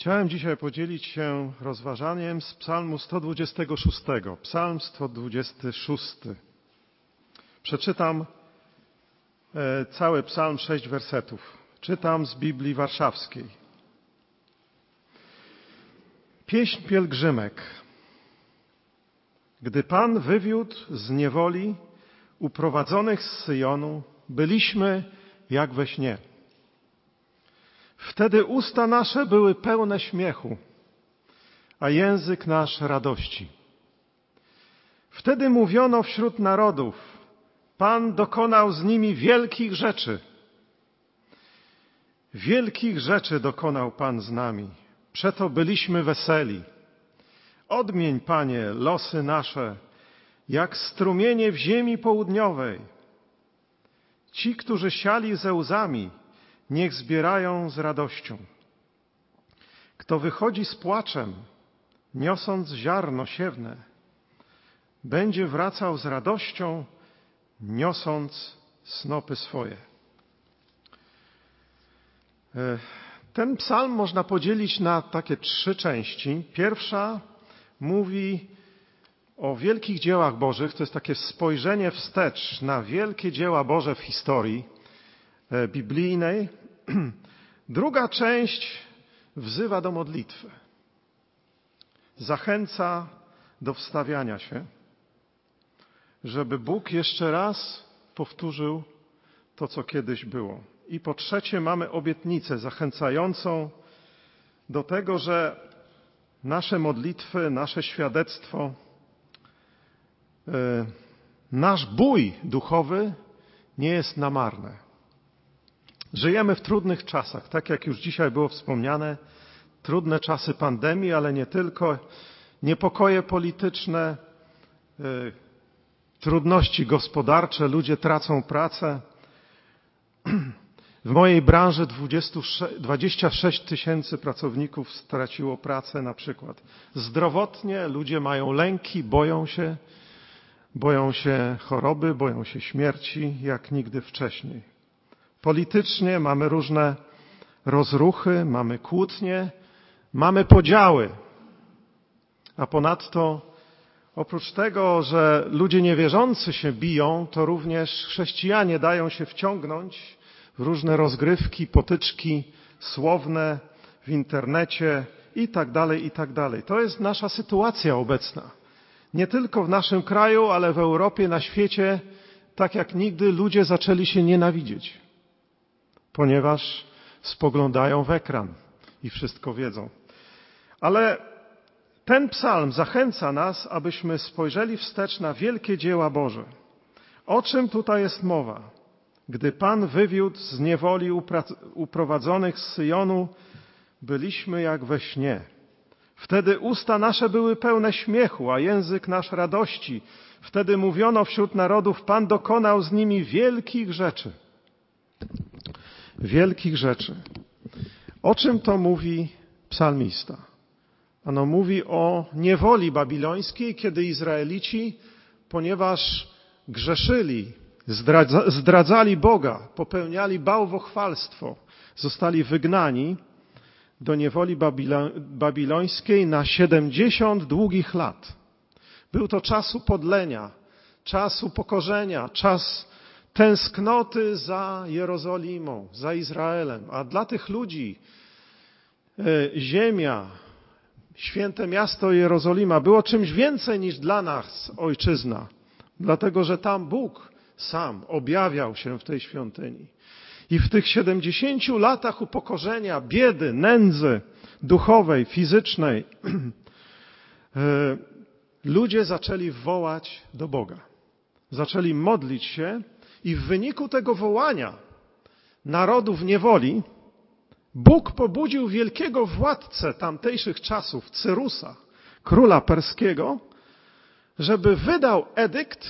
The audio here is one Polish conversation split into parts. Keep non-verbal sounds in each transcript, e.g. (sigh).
Chciałem dzisiaj podzielić się rozważaniem z Psalmu 126. Psalm 126. Przeczytam e, cały psalm, sześć wersetów. Czytam z Biblii Warszawskiej. Pieśń pielgrzymek. Gdy Pan wywiódł z niewoli uprowadzonych z Syjonu, byliśmy jak we śnie. Wtedy usta nasze były pełne śmiechu, a język nasz radości. Wtedy mówiono wśród narodów, Pan dokonał z nimi wielkich rzeczy. Wielkich rzeczy dokonał Pan z nami. Przeto byliśmy weseli. Odmień, Panie, losy nasze, jak strumienie w ziemi południowej. Ci, którzy siali ze łzami, niech zbierają z radością. Kto wychodzi z płaczem, niosąc ziarno siewne, będzie wracał z radością, niosąc snopy swoje. E, ten psalm można podzielić na takie trzy części. Pierwsza mówi o wielkich dziełach Bożych, to jest takie spojrzenie wstecz na wielkie dzieła Boże w historii e, biblijnej. (clears throat) Druga część wzywa do modlitwy. Zachęca do wstawiania się, żeby Bóg jeszcze raz powtórzył to, co kiedyś było. I po trzecie mamy obietnicę zachęcającą do tego, że nasze modlitwy, nasze świadectwo, e, nasz bój duchowy nie jest namarne. Żyjemy w trudnych czasach, tak jak już dzisiaj było wspomniane, trudne czasy pandemii, ale nie tylko, niepokoje polityczne, y, trudności gospodarcze, ludzie tracą pracę. (clears throat) W mojej branży 26 tysięcy pracowników straciło pracę na przykład. Zdrowotnie ludzie mają lęki, boją się, boją się choroby, boją się śmierci jak nigdy wcześniej. Politycznie mamy różne rozruchy, mamy kłótnie, mamy podziały. A ponadto, oprócz tego, że ludzie niewierzący się biją, to również chrześcijanie dają się wciągnąć w różne rozgrywki, potyczki słowne w internecie i tak dalej, i tak dalej. To jest nasza sytuacja obecna. Nie tylko w naszym kraju, ale w Europie, na świecie, tak jak nigdy ludzie zaczęli się nienawidzieć ponieważ spoglądają w ekran i wszystko wiedzą. Ale ten psalm zachęca nas, abyśmy spojrzeli wstecz na wielkie dzieła Boże. O czym tutaj jest mowa? Gdy Pan wywiódł z niewoli uprowadzonych z Syjonu, byliśmy jak we śnie. Wtedy usta nasze były pełne śmiechu, a język nasz radości. Wtedy mówiono wśród narodów, Pan dokonał z nimi wielkich rzeczy wielkich rzeczy. O czym to mówi psalmista? Ano mówi o niewoli babilońskiej, kiedy Izraelici, ponieważ grzeszyli, zdradzali Boga, popełniali bałwochwalstwo, zostali wygnani do niewoli babilońskiej na 70 długich lat. Był to czas upodlenia, czas upokorzenia, czas tęsknoty za Jerozolimą, za Izraelem. A dla tych ludzi e, ziemia, święte miasto Jerozolima było czymś więcej niż dla nas ojczyzna, dlatego że tam Bóg sam objawiał się w tej świątyni. I w tych siedemdziesięciu latach upokorzenia, biedy, nędzy duchowej, fizycznej, (clears throat) e, ludzie zaczęli wołać do Boga. Zaczęli modlić się i w wyniku tego wołania narodów niewoli Bóg pobudził wielkiego władcę tamtejszych czasów, Cyrusa, króla perskiego, żeby wydał edykt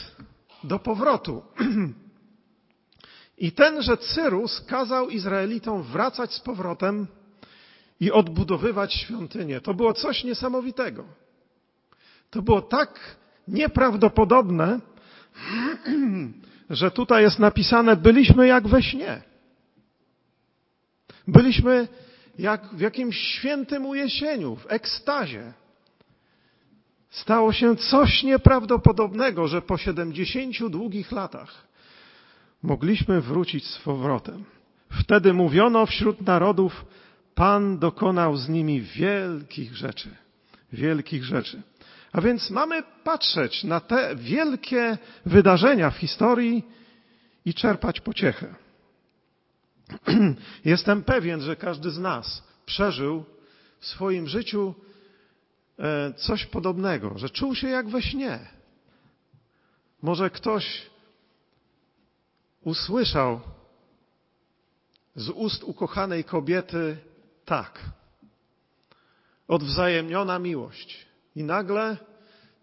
do powrotu. (clears throat) I tenże Cyrus kazał Izraelitom wracać z powrotem i odbudowywać świątynię. To było coś niesamowitego. To było tak nieprawdopodobne, (clears throat) że tutaj jest napisane, byliśmy jak we śnie. Byliśmy jak w jakimś świętym ujesieniu, w ekstazie. Stało się coś nieprawdopodobnego, że po siedemdziesięciu długich latach mogliśmy wrócić z powrotem. Wtedy mówiono wśród narodów, Pan dokonał z nimi wielkich rzeczy. Wielkich rzeczy. A więc mamy patrzeć na te wielkie wydarzenia w historii i czerpać pociechę. (clears throat) Jestem pewien, że każdy z nas przeżył w swoim życiu e, coś podobnego, że czuł się jak we śnie. Może ktoś usłyszał z ust ukochanej kobiety tak. Odwzajemniona miłość. I nagle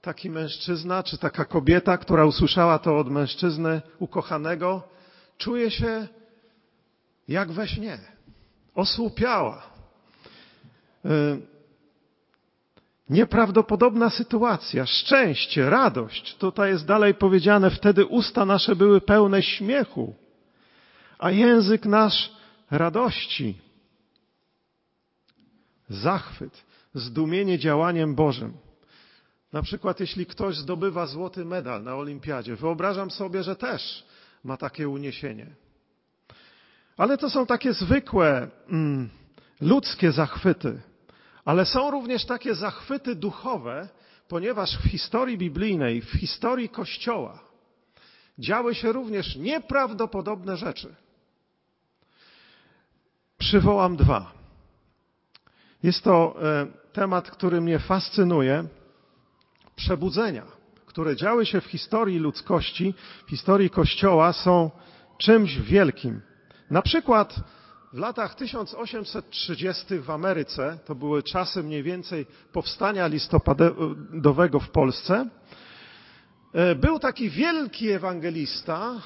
taki mężczyzna, czy taka kobieta, która usłyszała to od mężczyzny ukochanego, czuje się jak we śnie. Osłupiała. Y, nieprawdopodobna sytuacja, szczęście, radość. Tutaj jest dalej powiedziane, wtedy usta nasze były pełne śmiechu, a język nasz radości. Zachwyt, zdumienie działaniem Bożym. Na przykład, jeśli ktoś zdobywa złoty medal na olimpiadzie, wyobrażam sobie, że też ma takie uniesienie. Ale to są takie zwykłe, mm, ludzkie zachwyty. Ale są również takie zachwyty duchowe, ponieważ w historii biblijnej, w historii Kościoła działy się również nieprawdopodobne rzeczy. Przywołam dwa. Jest to e, temat, który mnie fascynuje. Przebudzenia, które działy się w historii ludzkości, w historii Kościoła, są czymś wielkim. Na przykład w latach 1830 w Ameryce, to były czasy mniej więcej powstania listopadowego w Polsce, e, był taki wielki ewangelista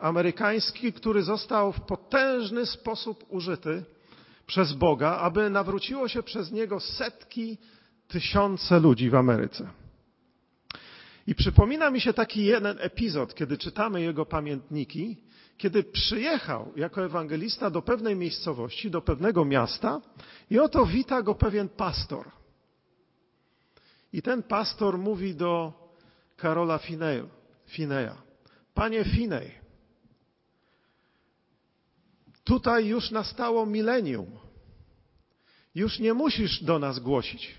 amerykański, który został w potężny sposób użyty przez Boga, aby nawróciło się przez niego setki, tysiące ludzi w Ameryce. I przypomina mi się taki jeden epizod, kiedy czytamy jego pamiętniki, kiedy przyjechał jako ewangelista do pewnej miejscowości, do pewnego miasta i oto wita go pewien pastor. I ten pastor mówi do Karola Fineja, panie Finej, tutaj już nastało milenium. Już nie musisz do nas głosić.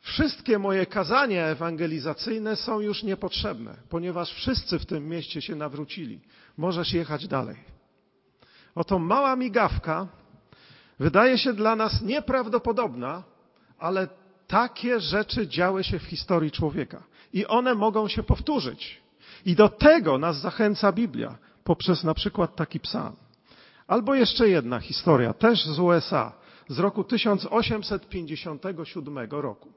Wszystkie moje kazania ewangelizacyjne są już niepotrzebne, ponieważ wszyscy w tym mieście się nawrócili. Możesz jechać dalej. Oto mała migawka wydaje się dla nas nieprawdopodobna, ale takie rzeczy działy się w historii człowieka i one mogą się powtórzyć. I do tego nas zachęca Biblia poprzez na przykład taki psalm. Albo jeszcze jedna historia, też z USA, z roku 1857 roku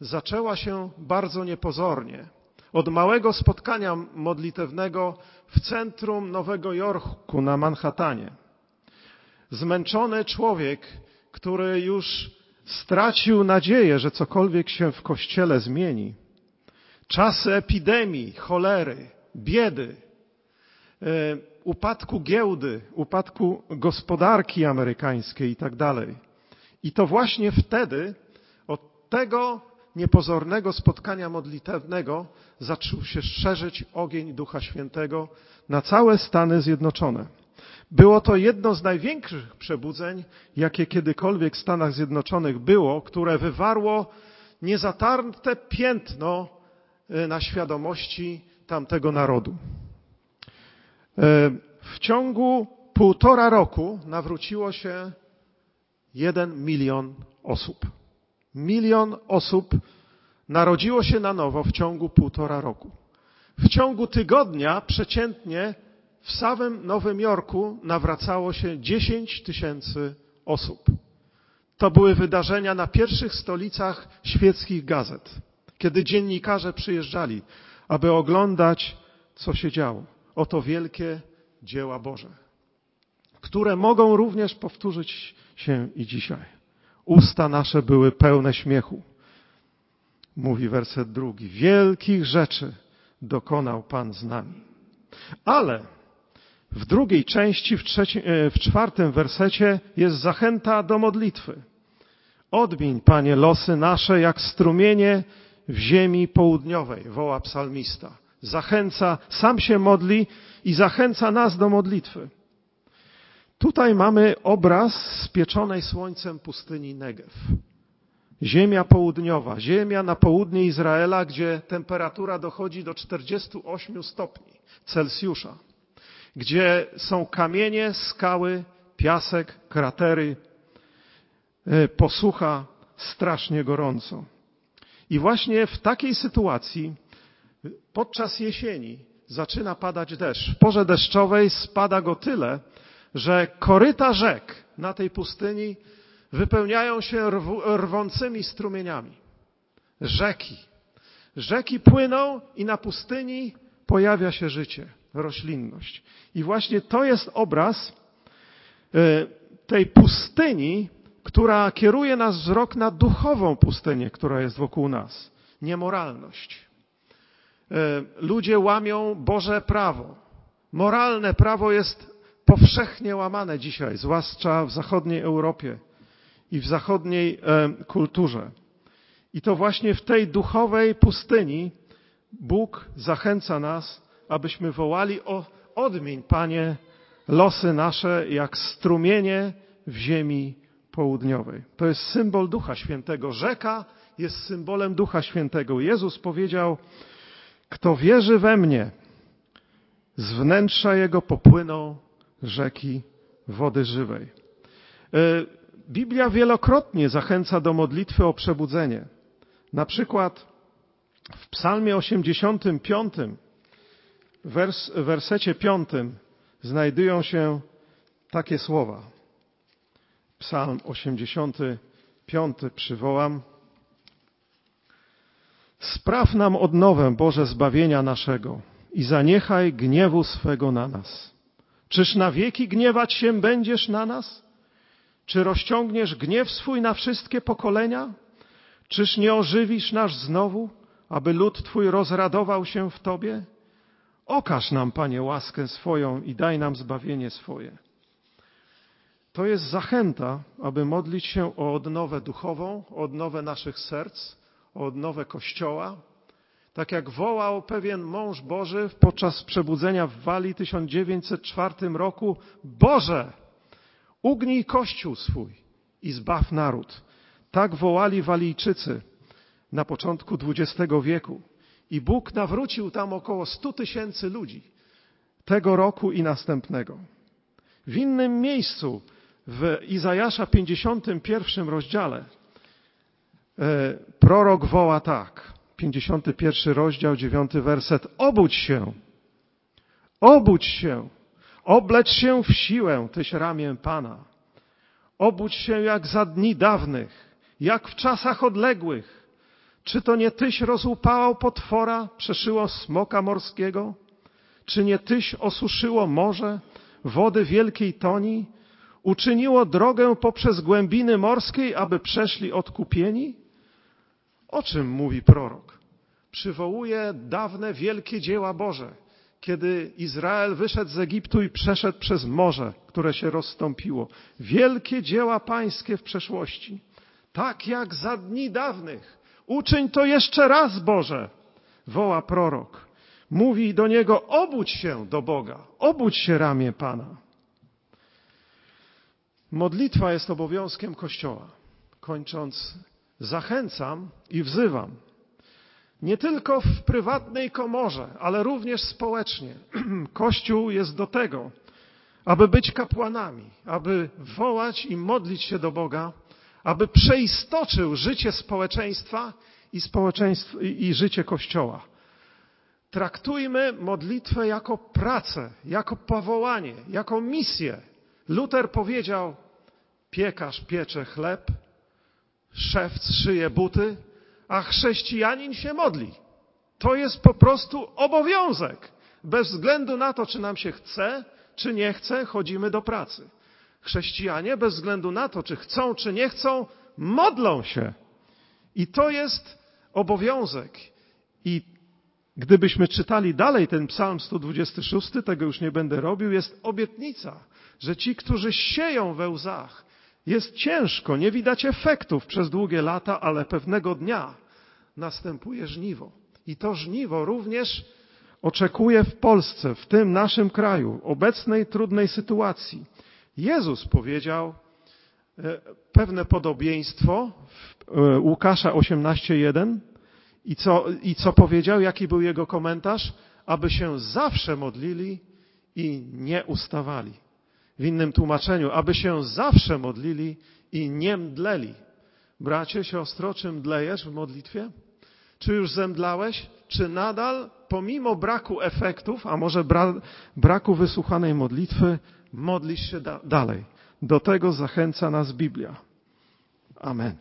zaczęła się bardzo niepozornie. Od małego spotkania modlitewnego w centrum Nowego Jorku na Manhattanie. Zmęczony człowiek, który już stracił nadzieję, że cokolwiek się w kościele zmieni. Czasy epidemii, cholery, biedy, e, upadku giełdy, upadku gospodarki amerykańskiej i tak dalej. I to właśnie wtedy od tego niepozornego spotkania modlitewnego zaczął się szerzyć ogień Ducha Świętego na całe Stany Zjednoczone. Było to jedno z największych przebudzeń, jakie kiedykolwiek w Stanach Zjednoczonych było, które wywarło niezatarte piętno e, na świadomości tamtego narodu. E, w ciągu półtora roku nawróciło się jeden milion osób. Milion osób narodziło się na nowo w ciągu półtora roku. W ciągu tygodnia przeciętnie w samym Nowym Jorku nawracało się 10 tysięcy osób. To były wydarzenia na pierwszych stolicach świeckich gazet, kiedy dziennikarze przyjeżdżali, aby oglądać, co się działo. Oto wielkie dzieła Boże, które mogą również powtórzyć się i dzisiaj. Usta nasze były pełne śmiechu. Mówi werset drugi. Wielkich rzeczy dokonał Pan z nami. Ale W drugiej części, w, e, w czwartym wersecie jest zachęta do modlitwy. Odmień, Panie, losy nasze jak strumienie w ziemi południowej, woła psalmista. Zachęca, sam się modli i zachęca nas do modlitwy. Tutaj mamy obraz spieczonej słońcem pustyni Negev. Ziemia południowa, ziemia na południe Izraela, gdzie temperatura dochodzi do 48 stopni Celsjusza, gdzie są kamienie, skały, piasek, kratery, e, posłucha, strasznie gorąco. I właśnie w takiej sytuacji podczas jesieni zaczyna padać deszcz. W porze deszczowej spada go tyle, że koryta rzek na tej pustyni wypełniają się rwącymi strumieniami. Rzeki. Rzeki płyną i na pustyni pojawia się życie, roślinność. I właśnie to jest obraz e, tej pustyni, która kieruje nas wzrok na duchową pustynię, która jest wokół nas. Niemoralność. E, ludzie łamią Boże prawo. Moralne prawo jest powszechnie łamane dzisiaj, zwłaszcza w zachodniej Europie i w zachodniej e, kulturze. I to właśnie w tej duchowej pustyni Bóg zachęca nas, abyśmy wołali o odmień, Panie, losy nasze jak strumienie w ziemi południowej. To jest symbol Ducha Świętego. Rzeka jest symbolem Ducha Świętego. Jezus powiedział, kto wierzy we mnie, z wnętrza jego popłyną rzeki wody żywej. E, Biblia wielokrotnie zachęca do modlitwy o przebudzenie. Na przykład w Psalmie 85, wers, wersecie 5 znajdują się takie słowa. Psalm 85 przywołam. Spraw nam odnowę, Boże, zbawienia naszego i zaniechaj gniewu swego na nas. Czyż na wieki gniewać się będziesz na nas? Czy rozciągniesz gniew swój na wszystkie pokolenia? Czyż nie ożywisz nas znowu, aby lud Twój rozradował się w Tobie? Okaż nam, Panie, łaskę swoją i daj nam zbawienie swoje. To jest zachęta, aby modlić się o odnowę duchową, o odnowę naszych serc, o odnowę Kościoła. Tak jak wołał pewien mąż Boży podczas przebudzenia w Walii 1904 roku, Boże, ugnij Kościół swój i zbaw naród. Tak wołali Walijczycy na początku XX wieku. I Bóg nawrócił tam około 100 tysięcy ludzi tego roku i następnego. W innym miejscu, w Izajasza 51 rozdziale, prorok woła tak. 51 rozdział, 9 werset. Obudź się, obudź się, oblecz się w siłę, tyś ramię Pana. Obudź się jak za dni dawnych, jak w czasach odległych. Czy to nie tyś rozłupał potwora, przeszyło smoka morskiego? Czy nie tyś osuszyło morze, wody wielkiej toni? Uczyniło drogę poprzez głębiny morskiej, aby przeszli odkupieni? O czym mówi prorok? Przywołuje dawne wielkie dzieła Boże, kiedy Izrael wyszedł z Egiptu i przeszedł przez morze, które się rozstąpiło. Wielkie dzieła pańskie w przeszłości. Tak jak za dni dawnych. Uczyń to jeszcze raz, Boże, woła prorok. Mówi do niego, obudź się do Boga, obudź się ramię Pana. Modlitwa jest obowiązkiem Kościoła. Kończąc zachęcam i wzywam. Nie tylko w prywatnej komorze, ale również społecznie. (clears throat) Kościół jest do tego, aby być kapłanami, aby wołać i modlić się do Boga, aby przeistoczył życie społeczeństwa i, społeczeństw, i życie Kościoła. Traktujmy modlitwę jako pracę, jako powołanie, jako misję. Luther powiedział, piekarz piecze chleb, szewc szyje buty, a chrześcijanin się modli. To jest po prostu obowiązek. Bez względu na to, czy nam się chce, czy nie chce, chodzimy do pracy. Chrześcijanie, bez względu na to, czy chcą, czy nie chcą, modlą się. I to jest obowiązek. I gdybyśmy czytali dalej ten psalm 126, tego już nie będę robił, jest obietnica, że ci, którzy sieją we łzach, jest ciężko, nie widać efektów przez długie lata, ale pewnego dnia następuje żniwo. I to żniwo również oczekuje w Polsce, w tym naszym kraju, obecnej trudnej sytuacji. Jezus powiedział e, pewne podobieństwo w e, Łukasza 18:1 i co, i co powiedział, jaki był jego komentarz? Aby się zawsze modlili i nie ustawali. W innym tłumaczeniu, aby się zawsze modlili i nie mdleli. Bracie, siostro, czy mdlejesz w modlitwie? Czy już zemdlałeś? Czy nadal, pomimo braku efektów, a może bra braku wysłuchanej modlitwy, modlisz się da dalej? Do tego zachęca nas Biblia. Amen.